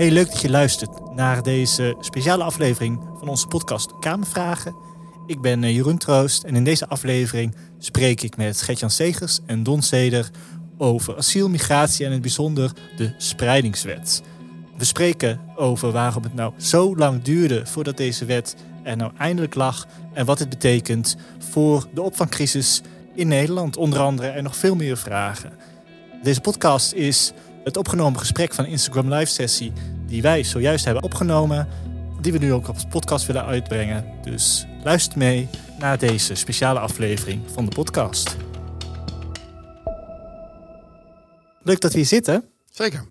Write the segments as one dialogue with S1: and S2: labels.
S1: Hey, leuk dat je luistert naar deze speciale aflevering van onze podcast Kamervragen. Ik ben eh, Jeroen Troost en in deze aflevering spreek ik met Gertjan Segers en Don Seder over asiel, migratie en in het bijzonder de spreidingswet. We spreken over waarom het nou zo lang duurde voordat deze wet er nou eindelijk lag en wat het betekent voor de opvangcrisis in Nederland. Onder andere en nog veel meer vragen. Deze podcast is het opgenomen gesprek van Instagram live sessie die wij zojuist hebben opgenomen, die we nu ook op de podcast willen uitbrengen. Dus luister mee naar deze speciale aflevering van de podcast. Leuk dat we hier zitten.
S2: Zeker.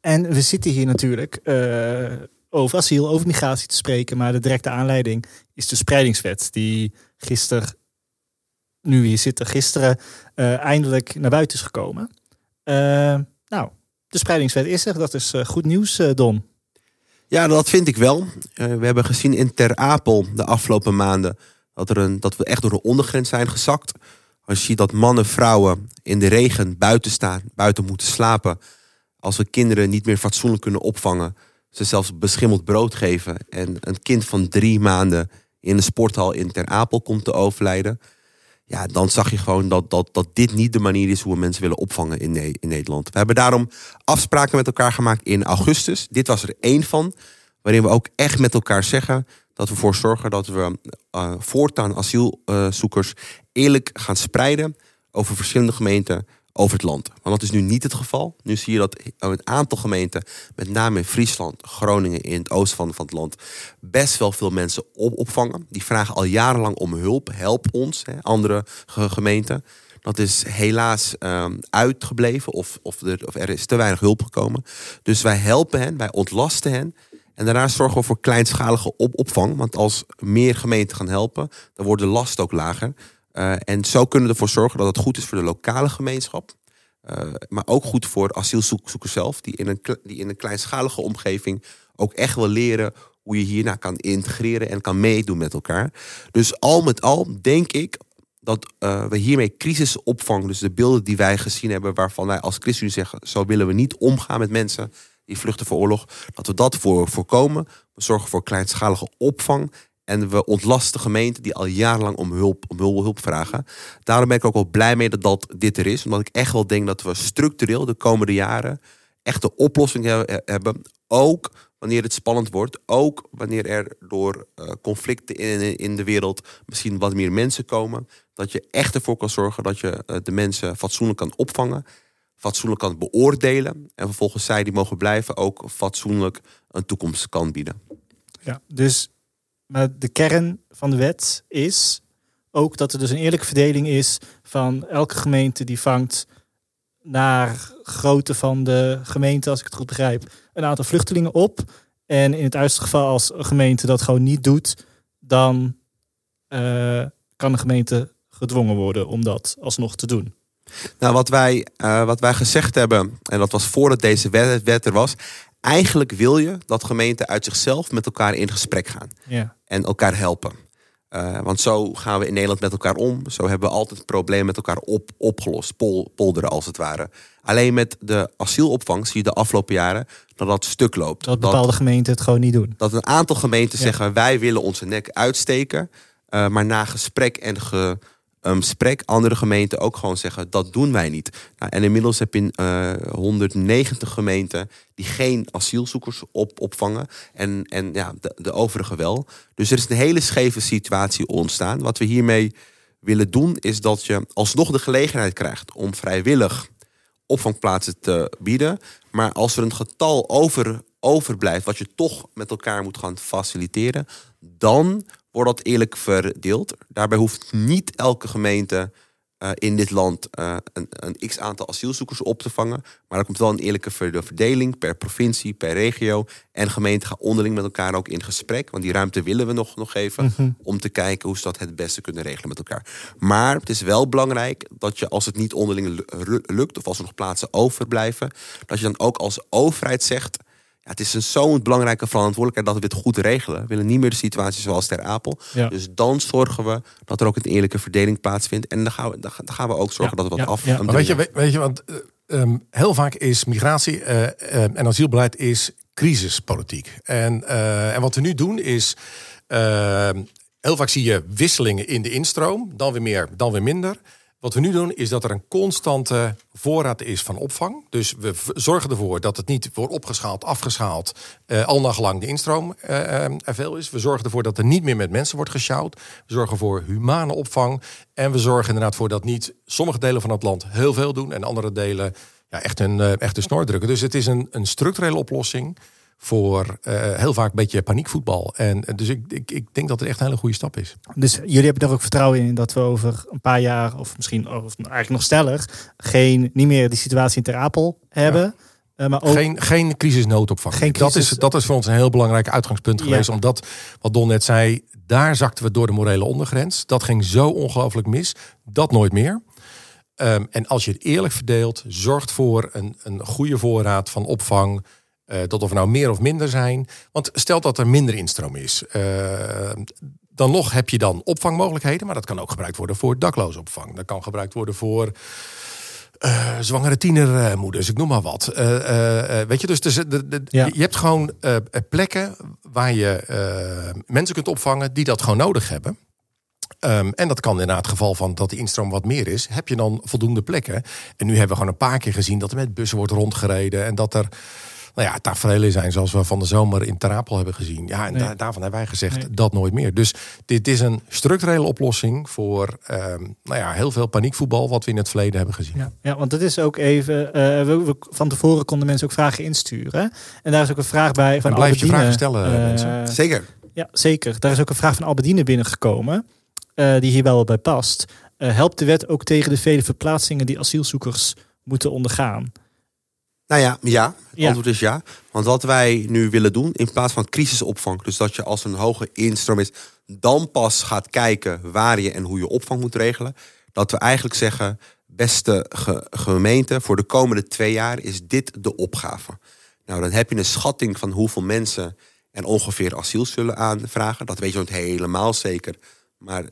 S1: En we zitten hier natuurlijk eh, over asiel, over migratie te spreken. Maar de directe aanleiding is de spreidingswet. Die gisteren, nu we hier zitten, gisteren eh, eindelijk naar buiten is gekomen. Uh, nou, de spreidingswet is er. Dat is goed nieuws, Don.
S2: Ja, dat vind ik wel. we hebben gezien in Ter Apel de afgelopen maanden dat, er een, dat we echt door de ondergrens zijn gezakt. Als je ziet dat mannen, vrouwen in de regen buiten staan, buiten moeten slapen. Als we kinderen niet meer fatsoenlijk kunnen opvangen. Ze zelfs beschimmeld brood geven. En een kind van drie maanden in een sporthal in Ter Apel komt te overlijden. Ja, dan zag je gewoon dat, dat, dat dit niet de manier is hoe we mensen willen opvangen in, in Nederland. We hebben daarom afspraken met elkaar gemaakt in augustus. Dit was er één van. Waarin we ook echt met elkaar zeggen dat we ervoor zorgen dat we uh, voortaan asielzoekers eerlijk gaan spreiden over verschillende gemeenten over het land. Want dat is nu niet het geval. Nu zie je dat een aantal gemeenten, met name in Friesland, Groningen, in het oosten van, van het land, best wel veel mensen op, opvangen. Die vragen al jarenlang om hulp. Help ons, hè, andere gemeenten. Dat is helaas um, uitgebleven of, of, er, of er is te weinig hulp gekomen. Dus wij helpen hen, wij ontlasten hen. En daarna zorgen we voor kleinschalige op opvang. Want als meer gemeenten gaan helpen, dan wordt de last ook lager. Uh, en zo kunnen we ervoor zorgen dat het goed is voor de lokale gemeenschap. Uh, maar ook goed voor asielzoekers zelf, die in, een, die in een kleinschalige omgeving ook echt wil leren hoe je hierna kan integreren en kan meedoen met elkaar. Dus al met al denk ik dat uh, we hiermee crisisopvang, dus de beelden die wij gezien hebben, waarvan wij als ChristenUnie zeggen, zo willen we niet omgaan met mensen die vluchten voor oorlog, dat we dat voor, voorkomen. We zorgen voor kleinschalige opvang en we ontlasten gemeenten die al jarenlang om hulp, om hulp vragen. Daarom ben ik ook wel blij mee dat, dat dit er is. Omdat ik echt wel denk dat we structureel de komende jaren echt de oplossing hebben. Ook wanneer het spannend wordt. Ook wanneer er door uh, conflicten in, in de wereld misschien wat meer mensen komen. Dat je echt ervoor kan zorgen dat je uh, de mensen fatsoenlijk kan opvangen. Fatsoenlijk kan beoordelen. En vervolgens zij die mogen blijven ook fatsoenlijk een toekomst kan bieden.
S1: Ja, dus maar de kern van de wet is ook dat er dus een eerlijke verdeling is van elke gemeente die vangt naar grootte van de gemeente, als ik het goed begrijp, een aantal vluchtelingen op. En in het uiterste geval als een gemeente dat gewoon niet doet, dan uh, kan de gemeente gedwongen worden om dat alsnog te doen.
S2: Nou, wat wij, uh, wat wij gezegd hebben, en dat was voordat deze wet, wet er was, eigenlijk wil je dat gemeenten uit zichzelf met elkaar in gesprek gaan.
S1: Ja.
S2: En elkaar helpen. Uh, want zo gaan we in Nederland met elkaar om. Zo hebben we altijd problemen met elkaar op, opgelost. Pol, polderen als het ware. Alleen met de asielopvang zie je de afgelopen jaren dat dat stuk loopt.
S1: Dat bepaalde dat, gemeenten het gewoon niet doen.
S2: Dat een aantal gemeenten zeggen wij willen onze nek uitsteken. Uh, maar na gesprek en ge, um, sprek andere gemeenten ook gewoon zeggen dat doen wij niet. Nou, en inmiddels heb je uh, 190 gemeenten die geen asielzoekers op, opvangen. En, en ja, de, de overige wel. Dus er is een hele scheve situatie ontstaan. Wat we hiermee willen doen is dat je alsnog de gelegenheid krijgt om vrijwillig opvangplaatsen te bieden. Maar als er een getal over, overblijft wat je toch met elkaar moet gaan faciliteren, dan wordt dat eerlijk verdeeld. Daarbij hoeft niet elke gemeente uh, in dit land uh, een, een x aantal asielzoekers op te vangen. Maar er komt wel een eerlijke verdeling per provincie, per regio. En gemeenten gaan onderling met elkaar ook in gesprek. Want die ruimte willen we nog, nog geven. Mm -hmm. Om te kijken hoe ze dat het beste kunnen regelen met elkaar. Maar het is wel belangrijk dat je als het niet onderling lukt. Of als er nog plaatsen overblijven. Dat je dan ook als overheid zegt het is een zo'n belangrijke verantwoordelijkheid dat we dit goed regelen. We willen niet meer de situatie zoals ter Apel.
S1: Ja.
S2: Dus dan zorgen we dat er ook een eerlijke verdeling plaatsvindt. En dan gaan we, dan gaan we ook zorgen
S3: ja.
S2: dat we wat
S3: ja.
S2: af.
S3: Ja. Maar weet, je, weet, weet je, want uh, um, heel vaak is migratie uh, uh, en asielbeleid is crisispolitiek. En, uh, en wat we nu doen is. Uh, heel vaak zie je wisselingen in de instroom. Dan weer meer, dan weer minder. Wat we nu doen is dat er een constante voorraad is van opvang. Dus we zorgen ervoor dat het niet wordt opgeschaald, afgeschaald, uh, al nagelang de instroom uh, er veel is. We zorgen ervoor dat er niet meer met mensen wordt gesjouwd. We zorgen voor humane opvang. En we zorgen inderdaad voor dat niet sommige delen van het land heel veel doen en andere delen ja, echt, een, uh, echt een snor drukken. Dus het is een, een structurele oplossing voor uh, heel vaak een beetje paniekvoetbal. En dus ik, ik, ik denk dat het echt een hele goede stap is.
S1: Dus jullie hebben er ook vertrouwen in dat we over een paar jaar, of misschien of eigenlijk nog steller, geen, niet meer die situatie in Ter Apel hebben. Ja.
S3: Uh, maar ook... geen, geen crisisnoodopvang. Geen crisis... dat, is, dat is voor ons een heel belangrijk uitgangspunt geweest. Ja. Omdat, wat Don net zei, daar zakten we door de morele ondergrens. Dat ging zo ongelooflijk mis. Dat nooit meer. Um, en als je het eerlijk verdeelt, zorgt voor een, een goede voorraad van opvang. Uh, tot of er nou meer of minder zijn. Want stel dat er minder instroom is. Uh, dan nog heb je dan opvangmogelijkheden. Maar dat kan ook gebruikt worden voor dakloze opvang. Dat kan gebruikt worden voor uh, zwangere tienermoeders. Ik noem maar wat. weet je, dus de, de, de, ja. je hebt gewoon plekken waar je mensen kunt opvangen die dat gewoon nodig hebben. Um, en dat kan in het geval van dat de instroom wat meer is, heb je dan voldoende plekken. En nu hebben we gewoon een paar keer gezien dat er met bussen wordt rondgereden en dat er nou ja, tafereelen zijn zoals we van de zomer in Terapel hebben gezien. Ja, en nee. daarvan hebben wij gezegd nee. dat nooit meer. Dus dit is een structurele oplossing voor um, nou ja, heel veel paniekvoetbal wat we in het verleden hebben gezien.
S1: Ja, ja want het is ook even, uh, we, we, van tevoren konden mensen ook vragen insturen. En daar is ook een vraag bij van
S3: en blijf je vragen stellen, uh, mensen.
S2: Zeker.
S1: Ja, zeker. Daar is ook een vraag van Albedine binnengekomen, uh, die hier wel bij past. Uh, helpt de wet ook tegen de vele verplaatsingen die asielzoekers moeten ondergaan?
S2: Nou ja, ja. Het ja. antwoord is ja. Want wat wij nu willen doen, in plaats van crisisopvang, dus dat je als een hoge instroom is, dan pas gaat kijken waar je en hoe je opvang moet regelen. Dat we eigenlijk zeggen, beste ge gemeente, voor de komende twee jaar is dit de opgave. Nou, dan heb je een schatting van hoeveel mensen en ongeveer asiel zullen aanvragen. Dat weet je niet helemaal zeker. Maar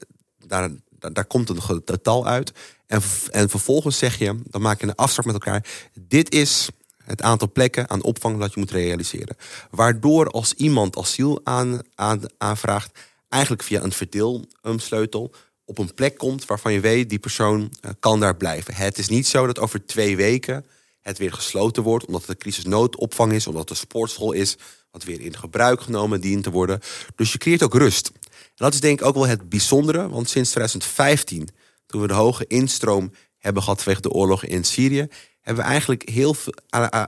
S2: daar, daar, daar komt een getal uit. En, en vervolgens zeg je, dan maak je een afspraak met elkaar. Dit is het aantal plekken aan opvang dat je moet realiseren. Waardoor als iemand asiel aan, aan, aanvraagt, eigenlijk via een verdeelsleutel op een plek komt waarvan je weet die persoon uh, kan daar blijven. Het is niet zo dat over twee weken het weer gesloten wordt omdat het een crisisnoodopvang is, omdat het sportschool is wat weer in gebruik genomen dient te worden. Dus je creëert ook rust. En dat is denk ik ook wel het bijzondere, want sinds 2015, toen we de hoge instroom hebben gehad vanwege de oorlog in Syrië, hebben we eigenlijk heel veel,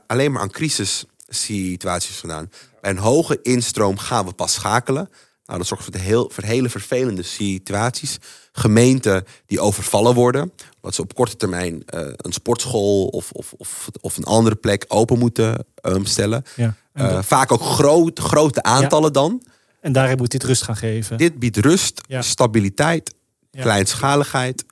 S2: alleen maar aan crisissituaties gedaan. Bij een hoge instroom gaan we pas schakelen. Nou, dat zorgt voor, de heel, voor hele vervelende situaties. Gemeenten die overvallen worden. Omdat ze op korte termijn uh, een sportschool of, of, of, of, een andere plek open moeten um, stellen. Ja, uh, vaak ook groot, grote aantallen ja. dan.
S1: En daar moet dit rust gaan geven.
S2: Dit biedt rust, ja. stabiliteit, kleinschaligheid.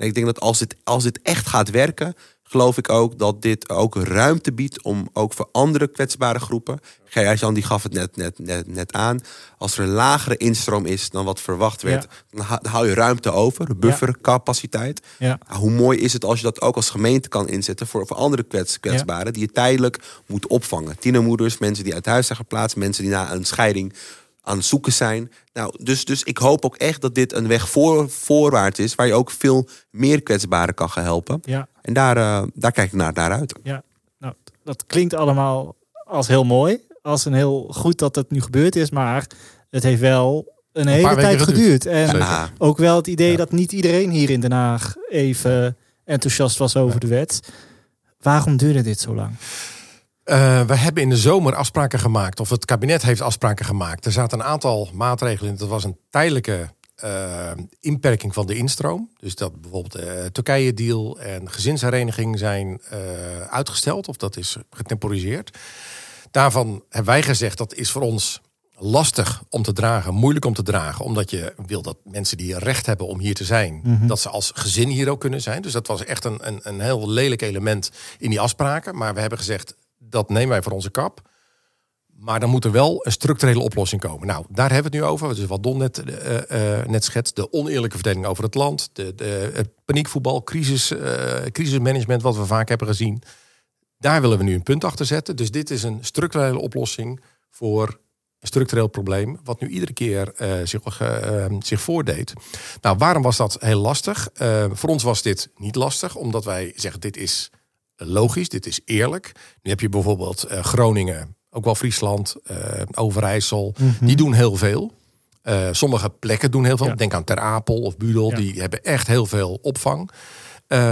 S2: En ik denk dat als dit, als dit echt gaat werken, geloof ik ook dat dit ook ruimte biedt om ook voor andere kwetsbare groepen. Gerard-Jan die gaf het net, net, net, net aan. Als er een lagere instroom is dan wat verwacht werd, ja. dan hou je ruimte over, buffercapaciteit. Ja. Nou, hoe mooi is het als je dat ook als gemeente kan inzetten voor, voor andere kwets, kwetsbaren ja. die je tijdelijk moet opvangen. Tienermoeders, mensen die uit huis zijn geplaatst, mensen die na een scheiding aan het zoeken zijn. Nou, dus, dus ik hoop ook echt dat dit een weg voor, voorwaarts is, waar je ook veel meer kwetsbaren kan gaan helpen. Ja. En daar, uh, daar kijk ik naar, naar uit.
S1: Ja, nou, dat klinkt allemaal als heel mooi. Als een heel goed dat het nu gebeurd is, maar het heeft wel een, een hele tijd geduurd. En ja. ook wel het idee ja. dat niet iedereen hier in Den Haag even enthousiast was over ja. de wet. Waarom duurde dit zo lang?
S3: Uh, we hebben in de zomer afspraken gemaakt, of het kabinet heeft afspraken gemaakt. Er zaten een aantal maatregelen in. Dat was een tijdelijke uh, inperking van de instroom. Dus dat bijvoorbeeld de uh, Turkije-deal en gezinshereniging zijn uitgesteld, of dat is getemporiseerd. Daarvan hebben wij gezegd dat is voor ons lastig om te dragen, moeilijk om te dragen, omdat je wil dat mensen die recht hebben om hier te zijn, mm -hmm. dat ze als gezin hier ook kunnen zijn. Dus dat was echt een, een, een heel lelijk element in die afspraken. Maar we hebben gezegd, dat nemen wij voor onze kap. Maar dan moet er wel een structurele oplossing komen. Nou, daar hebben we het nu over. Dus wat Don net, uh, net schetst. De oneerlijke verdeling over het land. De, de, het paniekvoetbal, crisis, uh, crisismanagement wat we vaak hebben gezien. Daar willen we nu een punt achter zetten. Dus dit is een structurele oplossing voor een structureel probleem, wat nu iedere keer zich, uh, zich voordeed. Nou, waarom was dat heel lastig? Voor ons was dit niet lastig, omdat wij zeggen: dit is logisch, dit is eerlijk. Nu heb je bijvoorbeeld Groningen, ook wel Friesland, Overijssel, mhm. die doen heel veel. sommige plekken doen heel veel. Denk aan Ter Apel of Budel, die hebben echt heel veel opvang.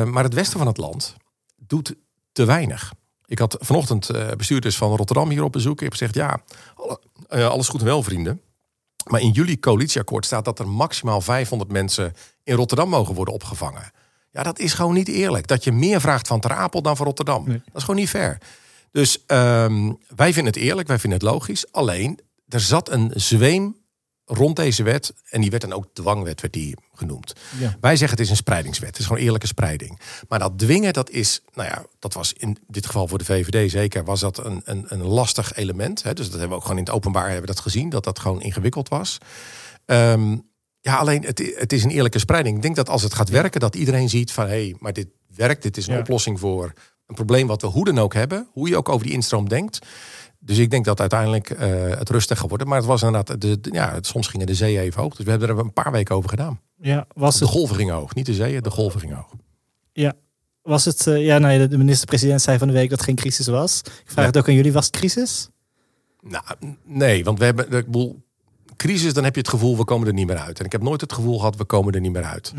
S3: maar het westen van het land doet te weinig. Ik had vanochtend uh, bestuurders van Rotterdam hier op bezoek. Ik heb gezegd, ja, uh, alles goed en wel vrienden. Maar in jullie coalitieakkoord staat dat er maximaal 500 mensen in Rotterdam mogen worden opgevangen. Ja, dat is gewoon niet eerlijk. Dat je meer vraagt van Ter Apel dan van Rotterdam. Dat is gewoon niet fair. Dus um, wij vinden het eerlijk, wij vinden het logisch. Alleen, er zat een zweem rond deze wet, en die werd dan ook dwangwet werd die genoemd. Wij zeggen het is een spreidingswet, het is gewoon eerlijke spreiding. Maar dat dwingen, dat is, nou ja, dat was in dit geval voor de VVD zeker, was dat een, een, een lastig element. Hè? Dus dat hebben we ook gewoon in het openbaar hebben dat gezien, dat dat gewoon ingewikkeld was. Ehm, ja, alleen het, het is een eerlijke spreiding. Ik denk dat als het gaat werken, dat iedereen ziet van hé, hey, maar dit werkt, dit is een oplossing voor een probleem wat we hoe dan ook hebben, hoe je ook over die instroom denkt. Dus ik denk dat uiteindelijk uh, het rustig geworden. Maar het was inderdaad, de, ja, soms gingen de zeeën even hoog. Dus we hebben er een paar weken over gedaan.
S1: Ja, was
S3: de golven gingen hoog. Niet de zeeën, de golven gingen hoog.
S1: Ja, was het, uh, ja, nee, de minister-president zei van de week dat het geen crisis was. Ik vraag het ook aan jullie, was het crisis?
S3: Nou, nee, want we hebben, ik bedoel, crisis, dan heb je het gevoel, we komen er niet meer uit. En ik heb nooit het gevoel gehad, we komen er niet meer uit.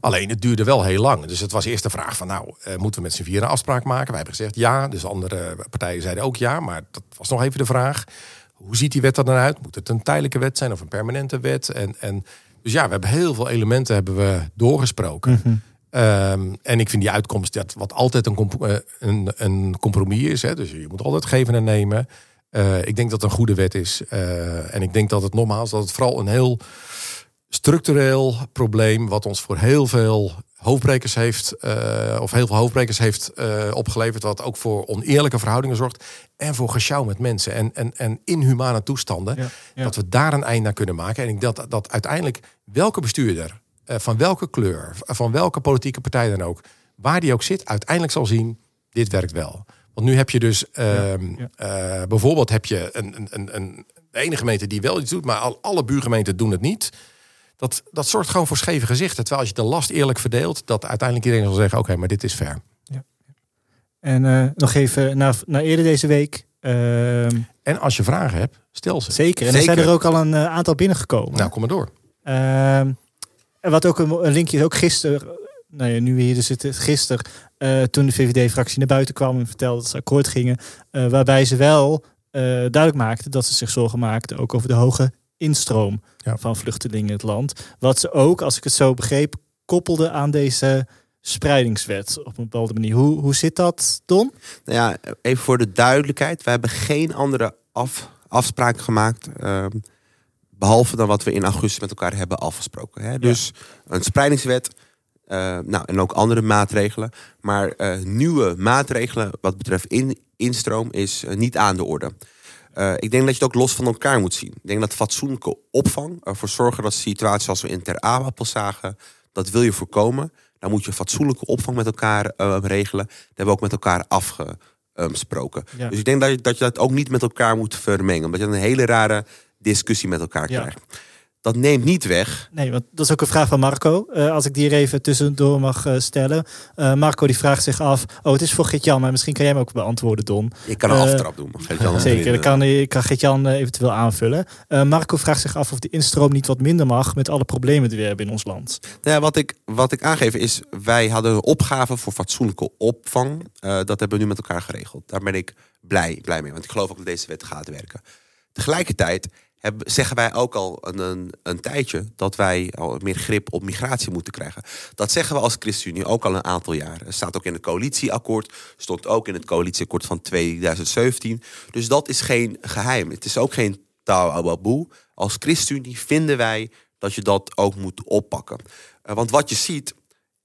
S3: Alleen, het duurde wel heel lang. Dus het was eerst de vraag van, nou, uh, moeten we met z'n vier een afspraak maken? Wij hebben gezegd ja, dus andere partijen zeiden ook ja. Maar dat was nog even de vraag. Hoe ziet die wet er dan uit? Moet het een tijdelijke wet zijn of een permanente wet? En, en, dus ja, we hebben heel veel elementen hebben we doorgesproken. Mhm. Ehm, en ik vind die uitkomst, dat wat altijd een, eh, een, een compromis is. Hè, dus je moet altijd geven en nemen. Uh, ik denk dat het een goede wet is. Uh, en ik denk dat het nogmaals, dat het vooral een heel structureel probleem, wat ons voor heel veel hoofdbrekers heeft, uh, of heel veel hoofdbrekers heeft opgeleverd, wat ook voor oneerlijke verhoudingen zorgt en voor gesjouw met mensen en, en, en inhumane toestanden, dat we daar een eind aan kunnen maken. En ik denk dat, dat uiteindelijk welke bestuurder, van welke kleur, van welke politieke partij dan ook, waar die ook zit, uiteindelijk zal zien, dit werkt wel. Want nu heb je dus ehm, eh, bijvoorbeeld heb je een, een, een, de ene gemeente die wel iets doet, maar al, alle buurgemeenten doen het niet. Dat, dat zorgt gewoon voor scheve gezichten. Terwijl als je de last eerlijk verdeelt, dat uiteindelijk iedereen zal zeggen: oké, maar dit is fair. Ja.
S1: En uh, nog even naar, naar eerder deze week.
S3: Ehm, en als je vragen hebt, stel ze.
S1: Zeker. En er zijn er ook al een uh, aantal binnengekomen.
S3: Nou, kom maar door.
S1: Ehm, en wat ook een, een linkje is, ook gisteren nou ja, nu we hier dus zitten, gisteren, uh, toen de VVD-fractie naar buiten kwam en vertelde dat ze akkoord gingen, uh, waarbij ze wel uh, duidelijk maakten dat ze zich zorgen maakten ook over de hoge instroom van vluchtelingen in het land. Wat ze ook, als ik het zo begreep, koppelden aan deze spreidingswet op een bepaalde manier. Hoe, hoe zit dat, Don?
S2: Nou ja, even voor de duidelijkheid. We hebben geen andere af, afspraak gemaakt. Uh, behalve dan wat we in augustus met elkaar hebben afgesproken. Hè? Dus een spreidingswet uh, nou, en ook andere maatregelen. Maar uh, nieuwe maatregelen wat betreft in, instroom is uh, niet aan de orde. ik denk dat je het ook los van elkaar moet zien. Ik denk dat fatsoenlijke opvang ervoor zorgen dat situaties zoals we in Ter Apel zagen, dat wil je voorkomen. Dan moet je fatsoenlijke opvang met elkaar regelen. Dat hebben we ook met elkaar afgesproken. Dus ik denk dat je, dat je dat ook niet met elkaar moet vermengen. Omdat je een hele rare discussie met elkaar krijgt dat neemt niet weg.
S1: Nee, want dat is ook een vraag van Marco. Uh, als ik die er even tussendoor mag uh, stellen. Uh, Marco die vraagt zich af. Oh, het is voor Gitjan, maar misschien kan jij hem ook beantwoorden, Don.
S2: Ik kan een aftrap doen.
S1: zeker, dan kan, ik kan Gitjan eventueel aanvullen. Marco vraagt zich af of de instroom niet wat minder mag met alle problemen die we hebben in ons land.
S2: Nou ja, wat, ik, wat ik aangeef is, wij hadden een opgave voor fatsoenlijke opvang. dat hebben we nu met elkaar geregeld. Daar ben ik blij, blij mee, want ik geloof ook dat deze wet gaat werken. Tegelijkertijd zeggen wij ook al een, een, een, tijdje dat wij meer grip op migratie moeten krijgen. Dat zeggen we als ChristenUnie ook al een aantal jaren. staat ook in het coalitieakkoord, stond ook in het coalitieakkoord van 2017. Dus dat is geen geheim. Het is ook geen taboe. Als ChristenUnie vinden wij dat je dat ook moet oppakken. Uh, want wat je ziet,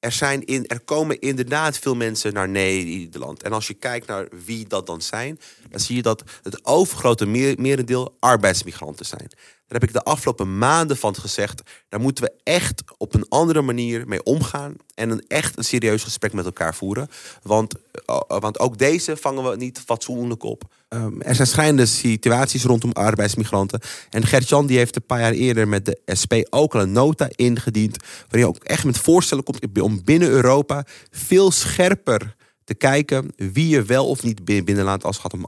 S2: er, in, er komen inderdaad veel mensen naar Nederland. En als je kijkt naar wie dat dan zijn, dan zie je dat het overgrote merendeel arbeidsmigranten zijn. Daar heb ik de afgelopen maanden van gezegd. Daar moeten we echt op een andere manier mee omgaan. En een echt een serieus gesprek met elkaar voeren. Want, eh, want ook deze vangen we niet fatsoenlijk op. Um, er zijn schrijnende situaties rondom arbeidsmigranten. En Gert-Jan die heeft een paar jaar eerder met de SP ook al een nota ingediend. Waarin je ook echt met voorstellen komt om binnen Europa veel scherper te kijken wie je wel of niet binnenlaat als het gaat om,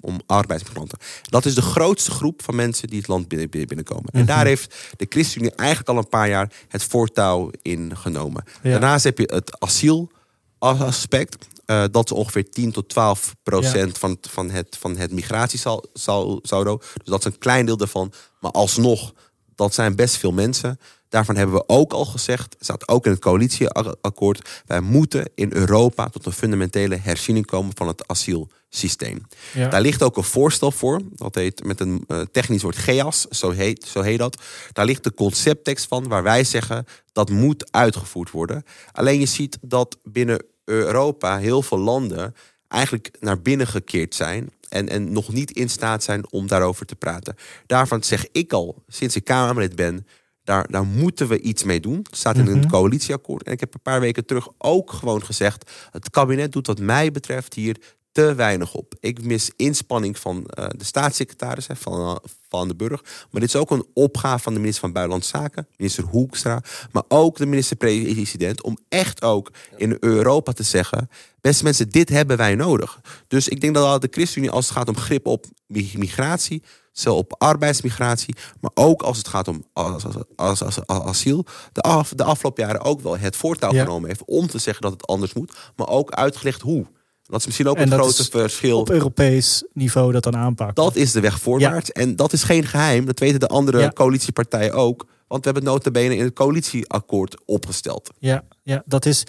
S2: om arbeidsmigranten. Dat is de grootste groep van mensen die het land binnen, binnenkomen. En mhm. daar heeft de ChristenUnie eigenlijk al een paar jaar het voortouw in genomen. Daarnaast heb je het asielaspect. Uh, dat is ongeveer 10 tot 12 procent van, van, het, van het migratiesaldo. Dus dat is een klein deel daarvan. Maar alsnog, dat zijn best veel mensen. Daarvan hebben we ook al gezegd, staat ook in het coalitieakkoord, wij moeten in Europa tot een fundamentele herziening komen van het asielsysteem. Daar ligt ook een voorstel voor, dat heet met een uh, technisch woord GEAS, zo heet, zo heet dat. Daar ligt de concepttekst van waar wij zeggen dat moet uitgevoerd worden. Alleen je ziet dat binnen Europa heel veel landen eigenlijk naar binnen gekeerd zijn en, en nog niet in staat zijn om daarover te praten. Daarvan zeg ik al, sinds ik Kamerlid ben, daar, daar moeten we iets mee doen. Het staat in een mhm. coalitieakkoord. En ik heb een paar weken terug ook gewoon gezegd: het kabinet doet, wat mij betreft, hier te weinig op. Ik mis inspanning van uh, de staatssecretaris van, uh, van de Burg. Maar dit is ook een opgave van de minister van Buitenlandse Zaken, minister Hoekstra. Maar ook de minister-president. Om echt ook in Europa te zeggen: beste mensen, dit hebben wij nodig. Dus ik denk dat de ChristenUnie, als het gaat om grip op migratie zowel op arbeidsmigratie, maar ook als het gaat om als, als, als, asiel, de, af, de afgelopen jaren ook wel het voortouw genomen heeft om te zeggen dat het anders moet, maar ook uitgelegd hoe. Dat is misschien ook een grote verschil.
S1: Op Europees niveau dat dan aanpakken.
S2: Dat is de weg voorwaarts. En dat is geen geheim. Dat weten de andere coalitiepartijen ook. Want we hebben het notabene in het coalitieakkoord opgesteld.
S1: Ja, ja dat is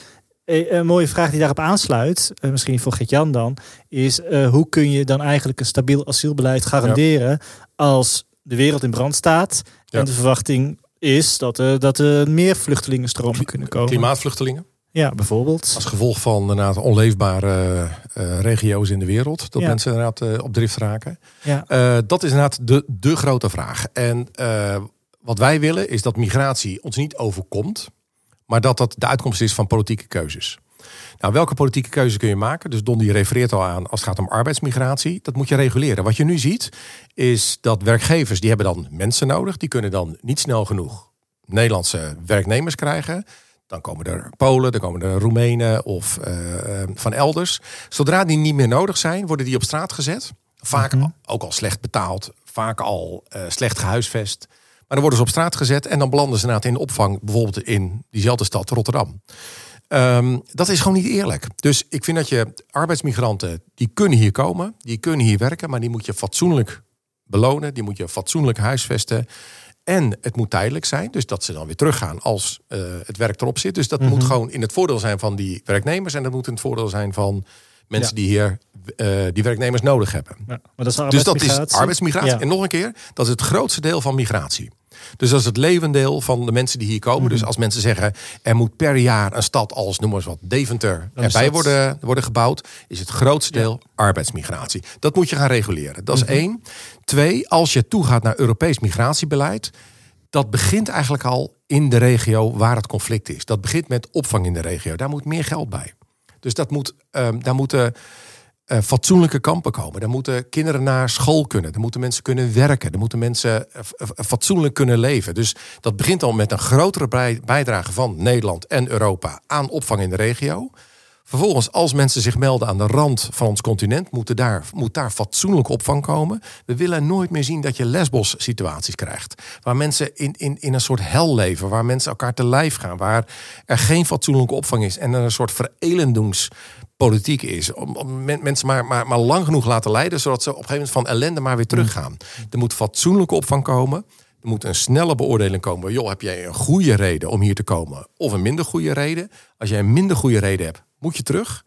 S1: eh, een mooie vraag die daarop aansluit, eh, misschien voor Gert-Jan dan, is uh, hoe kun je dan eigenlijk een stabiel asielbeleid garanderen als de wereld in brand staat en de verwachting is dat er, dat er meer vluchtelingenstromen kunnen komen.
S3: Klimaatvluchtelingen?
S1: Ja, bijvoorbeeld.
S3: Als gevolg van inderdaad onleefbare uh, regio's in de wereld. Dat mensen inderdaad uh, op drift raken. Ja. Uh, dat is inderdaad de, de grote vraag. En wat wij willen is dat migratie ons niet overkomt. Maar dat dat de uitkomst is van politieke keuzes. Nou, welke politieke keuze kun je maken? Dus Don die refereert al aan als het gaat om arbeidsmigratie. Dat moet je reguleren. Wat je nu ziet is dat werkgevers die hebben dan mensen nodig. Die kunnen dan niet snel genoeg Nederlandse werknemers krijgen. Dan komen er Polen, dan komen er Roemenen of uh, van elders. Zodra die niet meer nodig zijn, worden die op straat gezet. Vaak mhm. ook al slecht betaald, vaak al uh, slecht gehuisvest. Maar dan worden ze op straat gezet en dan belanden ze inderdaad in opvang, bijvoorbeeld in diezelfde stad, Rotterdam. Um, dat is gewoon niet eerlijk. Dus ik vind dat je arbeidsmigranten, die kunnen hier komen, die kunnen hier werken, maar die moet je fatsoenlijk belonen, die moet je fatsoenlijk huisvesten. En het moet tijdelijk zijn, dus dat ze dan weer teruggaan als uh, het werk erop zit. Dus dat moet mhm. gewoon in het voordeel zijn van die werknemers en dat moet in het voordeel zijn van mensen die hier uh, die werknemers nodig hebben. Ja,
S1: maar dat is dus dat is
S3: arbeidsmigratie. En nog een keer, dat is het grootste deel van migratie. Dus dat is het levendeel van de mensen die hier komen. Dus mhm. als mensen zeggen, er moet per jaar een stad als, noem maar eens wat, Deventer erbij worden, worden gebouwd, is het grootste deel arbeidsmigratie. Dat moet je gaan reguleren. Dat is mhm. één. Twee, als je toegaat naar Europees migratiebeleid, dat begint eigenlijk al in de regio waar het conflict is. Dat begint met opvang in de regio. Daar moet meer geld bij. Dus dat moet, um, daar moeten uh, fatsoenlijke kampen komen. Er moeten kinderen naar school kunnen. Er moeten mensen kunnen werken. Er moeten mensen uh, fatsoenlijk kunnen leven. Dus dat begint al met een grotere bijdrage van Nederland en Europa aan opvang in de regio. Vervolgens, als mensen zich melden aan de rand van ons continent, moet daar, moet daar fatsoenlijk opvang komen. We willen nooit meer zien dat je lesbos-situaties krijgt. Waar mensen in, in, in een soort hel leven, waar mensen elkaar te lijf gaan, waar er geen fatsoenlijke opvang is en er een soort verelendoens politiek is. Om, mensen maar, maar, maar lang genoeg laten leiden, zodat ze op een gegeven moment van ellende maar weer teruggaan. Mm. Er moet fatsoenlijke opvang komen. Er moet een snelle beoordeling komen. Joh, heb jij een goede reden om hier te komen? Of een minder goede reden? Als jij een minder goede reden hebt, moet je terug.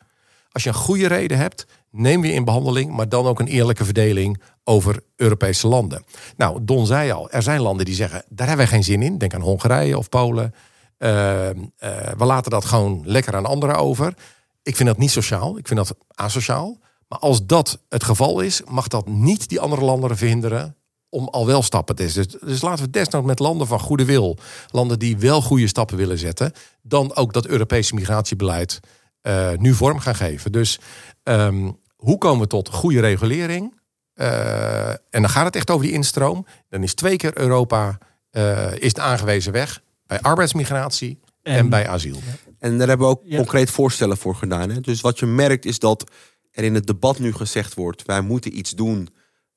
S3: Als je een goede reden hebt, neem je in behandeling, maar dan ook een eerlijke verdeling over Europese landen. Nou, Don zei al, er zijn landen die zeggen, daar hebben wij geen zin in. Denk aan Hongarije of Polen. we laten dat gewoon lekker aan anderen over. Ik vind dat niet sociaal. Ik vind dat asociaal. Maar als dat het geval is, mag dat niet die andere landen verhinderen om al wel stappen te zetten. Dus, dus laten we desnoods met landen van goede wil, landen die wel goede stappen willen zetten, dan ook dat Europese migratiebeleid uh, nu vorm gaan geven. Dus um, hoe komen we tot goede regulering? Uh, en dan gaat het echt over die instroom. Dan is twee keer Europa uh, is de aangewezen weg bij arbeidsmigratie en, bij asiel.
S2: En daar hebben we ook concreet voorstellen voor gedaan. Hè? Dus wat je merkt is dat er in het debat nu gezegd wordt: wij moeten iets doen,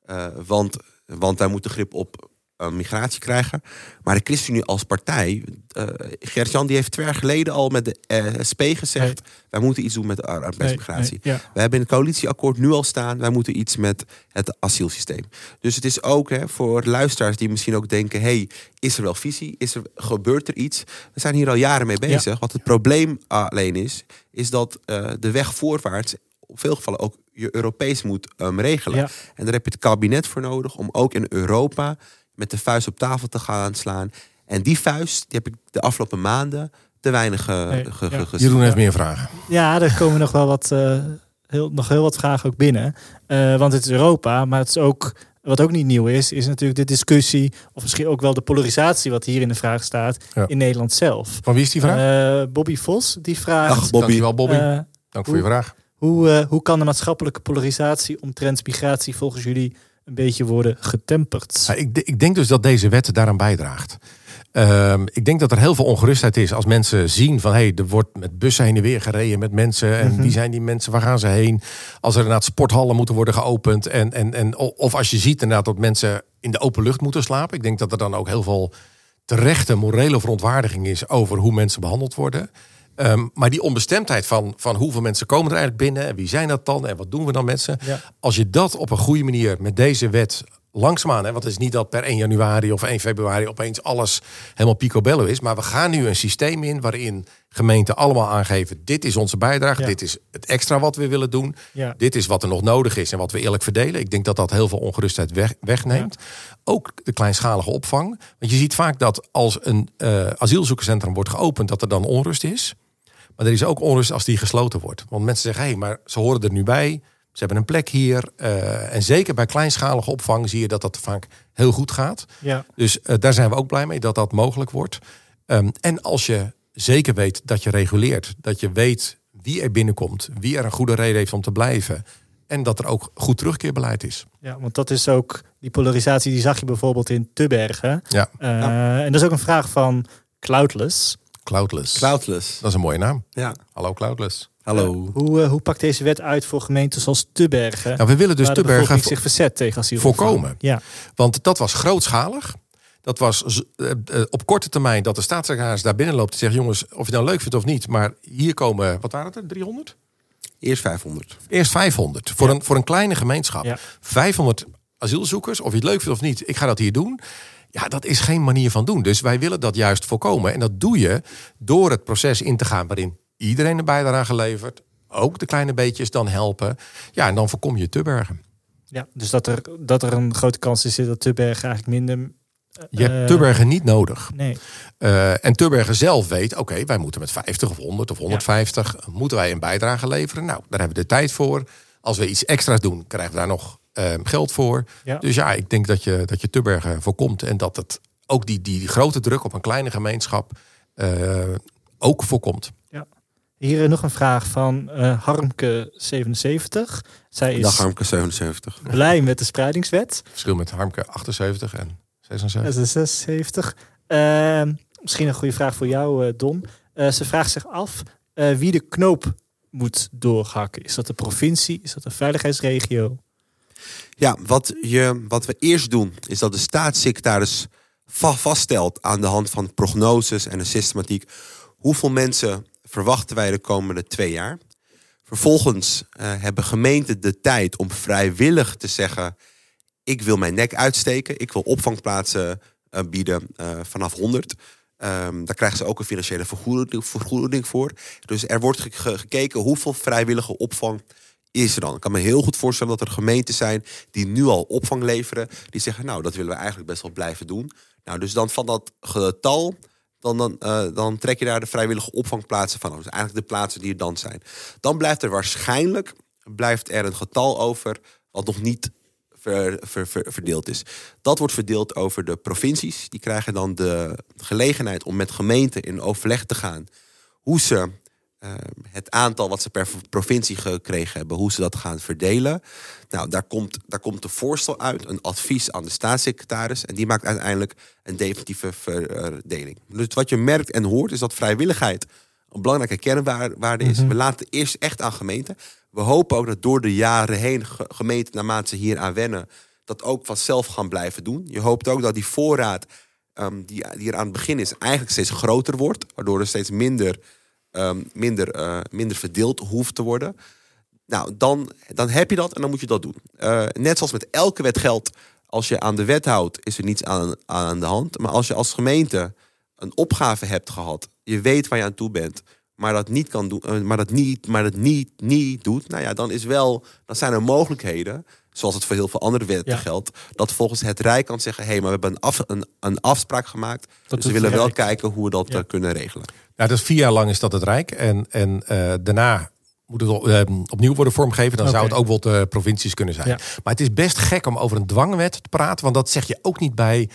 S2: uh, want, want wij moeten grip op migratie krijgen. Maar de ChristenUnie als partij, uh, Gert-Jan die heeft twee jaar geleden al met de SP gezegd: wij moeten iets doen met de arbeidsmigratie. We hebben in het coalitieakkoord nu al staan: wij moeten iets met het asielsysteem. Dus het is ook hè, voor luisteraars die misschien ook denken: hey, is er wel visie? Is er, gebeurt er iets? We zijn hier al jaren mee bezig. Wat het probleem alleen is, is dat de weg voorwaarts op veel gevallen ook je Europees moet um, regelen. En daar heb je het kabinet voor nodig om ook in Europa met de vuist op tafel te gaan slaan. En die vuist die heb ik de afgelopen maanden te weinig nee,
S3: ge, Jeroen heeft meer vragen.
S1: Ja, er komen nog wel wat, uh, heel, nog heel wat vragen ook binnen. Uh, want het is Europa, maar het is ook wat ook niet nieuw is, is natuurlijk de discussie, of misschien ook wel de polarisatie, wat hier in de vraag staat, in Nederland zelf.
S3: Van wie is die vraag?
S1: Uh, Bobby Vos, die vraagt.
S3: Ach, Bobby. Dankjewel, Bobby. Uh, Dank voor je vraag.
S1: Hoe, uh, hoe kan de maatschappelijke polarisatie omtrent migratie volgens jullie een beetje worden getemperd?
S3: Ja, ik, ik, denk dus dat deze wet daaraan bijdraagt. Um, ik denk dat er heel veel ongerustheid is als mensen zien van hé, hey, er wordt met bussen heen en weer gereden met mensen. En mm -hmm. wie zijn die mensen? Waar gaan ze heen? Als er inderdaad sporthallen moeten worden geopend. En, en, en, of als je ziet inderdaad dat mensen in de open lucht moeten slapen. Ik denk dat er dan ook heel veel terechte morele verontwaardiging is over hoe mensen behandeld worden. Um, maar die onbestemdheid van, van hoeveel mensen komen er eigenlijk binnen en wie zijn dat dan en wat doen we dan met ze. Ja. Als je dat op een goede manier met deze wet langzaamaan, hè, want het is niet dat per 1 januari of 1 februari opeens alles helemaal picobello is. Maar we gaan nu een systeem in waarin gemeenten allemaal aangeven: dit is onze bijdrage, dit is het extra wat we willen doen, ja. dit is wat er nog nodig is en wat we eerlijk verdelen. Ik denk dat dat heel veel ongerustheid weg, wegneemt. Ja. Ook de kleinschalige opvang. Want je ziet vaak dat als een uh, asielzoekerscentrum wordt geopend, dat er dan onrust is. Maar er is ook onrust als die gesloten wordt. Want mensen zeggen: hé, hey, maar ze horen er nu bij. Ze hebben een plek hier. Uh, en zeker bij kleinschalige opvang zie je dat dat vaak heel goed gaat. Ja. Dus uh, daar zijn we ook blij mee dat dat mogelijk wordt. Um, en als je zeker weet dat je reguleert, dat je weet wie er binnenkomt, wie er een goede reden heeft om te blijven. En dat er ook goed terugkeerbeleid is.
S1: Ja, want dat is ook die polarisatie, die zag je bijvoorbeeld in Tubbergen. Ja. Uh, ja. En dat is ook een vraag van Cloudless.
S3: Cloudless.
S2: Cloudless.
S3: Dat is een mooie naam. Ja. Hallo Cloudless.
S2: Hallo.
S1: hoe, uh, hoe pakt deze wet uit voor gemeenten zoals Tubbergen?
S3: Nou, we willen dus Tubbergen
S1: zich verzet tegen asiel.
S3: Voorkomen. Ja. Want dat was grootschalig. Dat was uh, uh, op korte termijn dat de staatssecretaris daar binnen loopt en zegt: jongens, of je het nou leuk vindt of niet, maar hier komen, wat waren het er, 300?
S2: Eerst 500.
S3: Eerst 500. Voor, ja. een, voor een kleine gemeenschap. Ja. 500 asielzoekers, of je het leuk vindt of niet, ik ga dat hier doen. Ja, dat is geen manier van doen. Dus wij willen dat juist voorkomen. En dat doe je door het proces in te gaan waarin iedereen een bijdrage levert. Ook de kleine beetjes dan helpen. Ja, en dan voorkom je Tubbergen.
S1: Ja, dus dat er, dat er een grote kans is dat Tubbergen eigenlijk minder
S3: je hebt Tubbergen niet nodig. Nee. Uh, en Tubbergen zelf weet, oké, wij moeten met 50 of 100 of 150, ja. moeten wij een bijdrage leveren. Nou, daar hebben we de tijd voor. Als we iets extra's doen, krijgen we daar nog uh, geld voor. Ja. Dus ja, ik denk dat je, dat je Tubbergen voorkomt. En dat het ook die, die grote druk op een kleine gemeenschap uh, ook voorkomt.
S1: Ja. Hier nog een vraag van uh, Harmke77. Zij is
S2: Dag Harmke 77.
S1: blij met de spreidingswet.
S3: Verschil met Harmke 78 en
S1: 76. 76. Uh, misschien een goede vraag voor jou, uh, Don. Uh, ze vraagt zich af wie de knoop moet doorhakken. Is dat de provincie? Is dat de veiligheidsregio?
S2: Ja, wat, je, wat we eerst doen, is dat de staatssecretaris vaststelt aan de hand van prognoses en een systematiek hoeveel mensen verwachten wij de komende twee jaar. Vervolgens uh, hebben gemeenten de tijd om vrijwillig te zeggen: ik wil mijn nek uitsteken, ik wil opvangplaatsen uh, bieden uh, vanaf 100. Um, daar krijgen ze ook een financiële vergoeding, voor. Dus er wordt ge gekeken hoeveel vrijwillige opvang is er dan. Ik kan me heel goed voorstellen dat er gemeenten zijn die nu al opvang leveren. Die zeggen, nou, dat willen we eigenlijk best wel blijven doen. Nou, dus dan van dat getal dan, dan, uh, dan trek je daar de vrijwillige opvangplaatsen van. Dus eigenlijk de plaatsen die er dan zijn. Dan blijft er waarschijnlijk blijft er een getal over wat nog niet ver, ver, verdeeld is. Dat wordt verdeeld over de provincies. Die krijgen dan de gelegenheid om met gemeenten in overleg te gaan hoe ze uh, het aantal wat ze per provincie gekregen hebben, hoe ze dat gaan verdelen. Nou, daar komt, daar komt een voorstel uit, een advies aan de staatssecretaris. En die maakt uiteindelijk een definitieve verdeling. Dus wat je merkt en hoort, is dat vrijwilligheid een belangrijke kernwaarde is. Mhm. We laten eerst echt aan gemeenten. We hopen ook dat door de jaren heen gemeenten, naarmate ze hier aan wennen, dat ook vanzelf gaan blijven doen. Je hoopt ook dat die voorraad um, die, die er aan het begin is, eigenlijk steeds groter wordt. Waardoor er steeds minder, um, minder, uh, minder verdeeld hoeft te worden. Nou, dan, dan heb je dat en dan moet je dat doen. Uh, net zoals met elke wet geldt, als je aan de wet houdt, is er niets aan, aan de hand. Maar als je als gemeente een opgave hebt gehad, je weet waar je aan toe bent, maar dat niet kan doen, uh, maar dat niet, maar dat niet, niet doet, nou ja, dan is wel, dan zijn er mogelijkheden, zoals het voor heel veel andere wetten geldt, dat volgens het Rijk kan zeggen, hé, hey, maar we hebben een, af, een, een afspraak gemaakt, dus we willen wel kijken hoe we dat ja. kunnen regelen.
S3: Nou, dus vier jaar lang is dat het Rijk en, en uh, daarna moet het uh, opnieuw worden vormgegeven. Dan zou het ook wel de provincies kunnen zijn. Maar het is best gek om over een dwangwet te praten. Want dat zeg je ook niet bij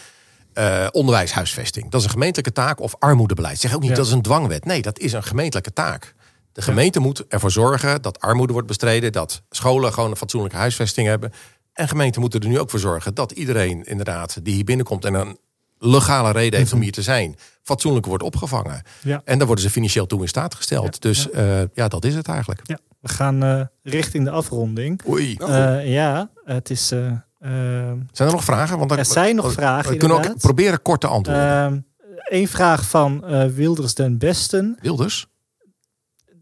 S3: uh, onderwijshuisvesting. Dat is een gemeentelijke taak of armoedebeleid. Zeg ook niet dat is een dwangwet. Nee, dat is een gemeentelijke taak. De gemeente moet ervoor zorgen dat armoede wordt bestreden. Dat scholen gewoon een fatsoenlijke huisvesting hebben. En gemeenten moeten er nu ook voor zorgen dat iedereen inderdaad die hier binnenkomt en een legale reden heeft om mhm. hier te zijn, fatsoenlijk wordt opgevangen. Ja. En daar worden ze financieel toe in staat gesteld. dus ja. Uh, ja. dat is het eigenlijk.
S1: Ja. We gaan uh, richting de afronding.
S3: Oei.
S1: Uh, ja, het is
S3: Ehm, zijn er nog vragen?
S1: Want er zijn nog vragen.
S3: We kunnen ook proberen kort te antwoorden.
S1: Eén ehm, vraag van uh, Wilders den Besten.
S3: Wilders?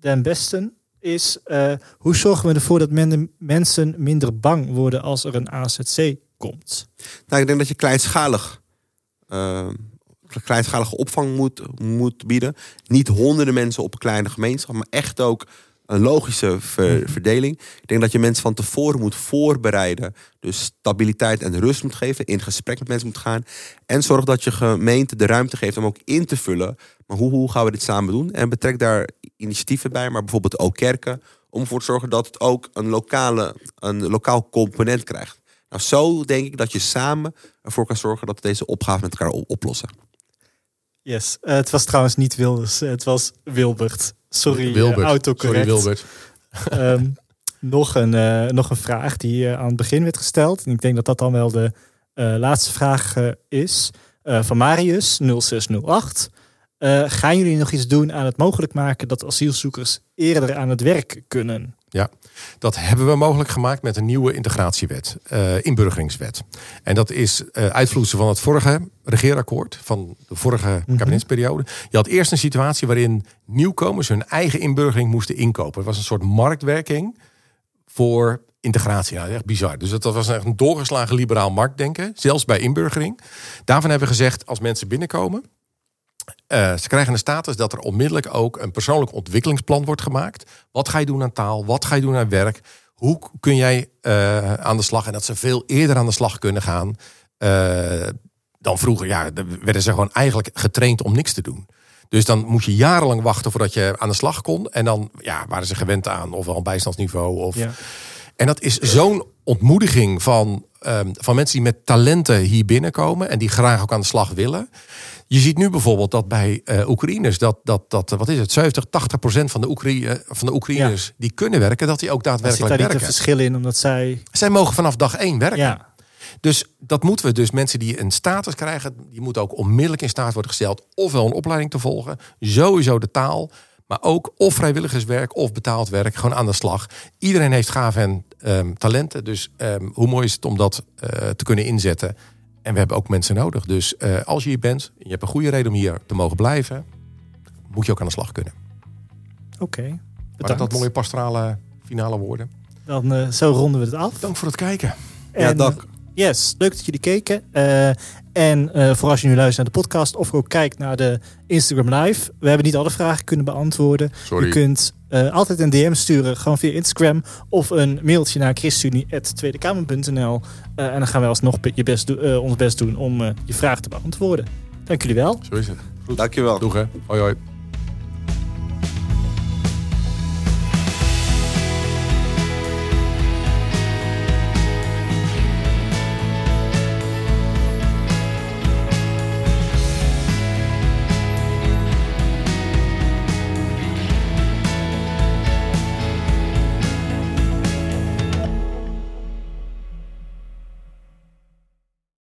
S1: Den Besten is: uh, hoe zorgen we ervoor dat men, mensen minder bang worden als er een AZC komt?
S2: Nou, ik denk dat je kleinschalig. Uh, kleinschalige opvang moet, moet bieden. Niet honderden mensen op een kleine gemeenschap, maar echt ook een logische ver, verdeling. Ik denk dat je mensen van tevoren moet voorbereiden. Dus stabiliteit en rust moet geven. In gesprek met mensen moet gaan. En zorg dat je gemeente de ruimte geeft om ook in te vullen. Maar hoe, hoe gaan we dit samen doen? En betrek daar initiatieven bij, maar bijvoorbeeld ook kerken. Om ervoor te zorgen dat het ook een, lokale, een lokaal component krijgt. Nou, zo denk ik dat je samen ervoor kan zorgen dat we deze opgave met elkaar oplossen.
S1: Yes, uh, het was trouwens niet Wilders, het was Wilbert. Sorry,
S3: Wilbert.
S1: Uh, autocorrect.
S3: Sorry, Wilbert.
S1: um, nog, een, uh, nog een vraag die uh, aan het begin werd gesteld. En ik denk dat dat dan wel de laatste vraag is. van Marius, 0608. gaan jullie nog iets doen aan het mogelijk maken dat asielzoekers eerder aan het werk kunnen?
S3: Ja, dat hebben we mogelijk gemaakt met een nieuwe integratiewet, uh, inburgeringswet. En dat is uh, uitvloeisel van het vorige regeerakkoord, van de vorige mhm. kabinetsperiode. Je had eerst een situatie waarin nieuwkomers hun eigen inburgering moesten inkopen. Het was een soort marktwerking voor integratie. Nou, echt bizar. Dus dat was echt een doorgeslagen liberaal marktdenken, zelfs bij inburgering. Daarvan hebben we gezegd, als mensen binnenkomen, uh, ze krijgen een status dat er onmiddellijk ook een persoonlijk ontwikkelingsplan wordt gemaakt. Wat ga je doen aan taal? Wat ga je doen aan werk? Hoe kun jij uh, aan de slag? En dat ze veel eerder aan de slag kunnen gaan uh, dan vroeger. Ja, werden ze gewoon eigenlijk getraind om niks te doen. Dus dan moest je jarenlang wachten voordat je aan de slag kon. En dan ja, waren ze gewend aan ofwel een bijstandsniveau. Of... Ja. En dat is zo'n ontmoediging van, um, van mensen die met talenten hier binnenkomen. En die graag ook aan de slag willen. Je ziet nu bijvoorbeeld dat bij uh, Oekraïners, dat, dat, dat, wat is het, 70, 80 procent van de, Oekraïne, van de Oekraïners die kunnen werken, dat die ook daadwerkelijk werken.
S1: zit daar niet een verschil in, omdat zij...
S3: Zij mogen vanaf dag één werken. Ja. Dus dat moeten we dus, mensen die een status krijgen, die moeten ook onmiddellijk in staat worden gesteld ofwel een opleiding te volgen, sowieso de taal, maar ook of vrijwilligerswerk of betaald werk, gewoon aan de slag. Iedereen heeft gaven en um, talenten, dus um, hoe mooi is het om dat uh, te kunnen inzetten en we hebben ook mensen nodig. Dus uh, als je hier bent, je hebt een goede reden om hier te mogen blijven, moet je ook aan de slag kunnen.
S1: Oké. Okay,
S3: maar dat mooie pastorale finale woorden.
S1: Dan uh, zo ronden we het af.
S3: Dank voor het kijken.
S1: En, ja, dank. Yes, leuk dat jullie keken. Uh, en uh, voor als je nu luistert naar de podcast of ook kijkt naar de Instagram Live. We hebben niet alle vragen kunnen beantwoorden.
S3: Sorry.
S1: Je kunt uh, altijd een DM sturen, gewoon via Instagram. Of een mailtje naar christunie.tweedekamer.nl. Uh, en dan gaan wij alsnog je best ons best doen om je vraag te beantwoorden. Dank jullie wel.
S3: Zo is het.
S2: Dankjewel.
S3: Doeg hè. Hoi hoi.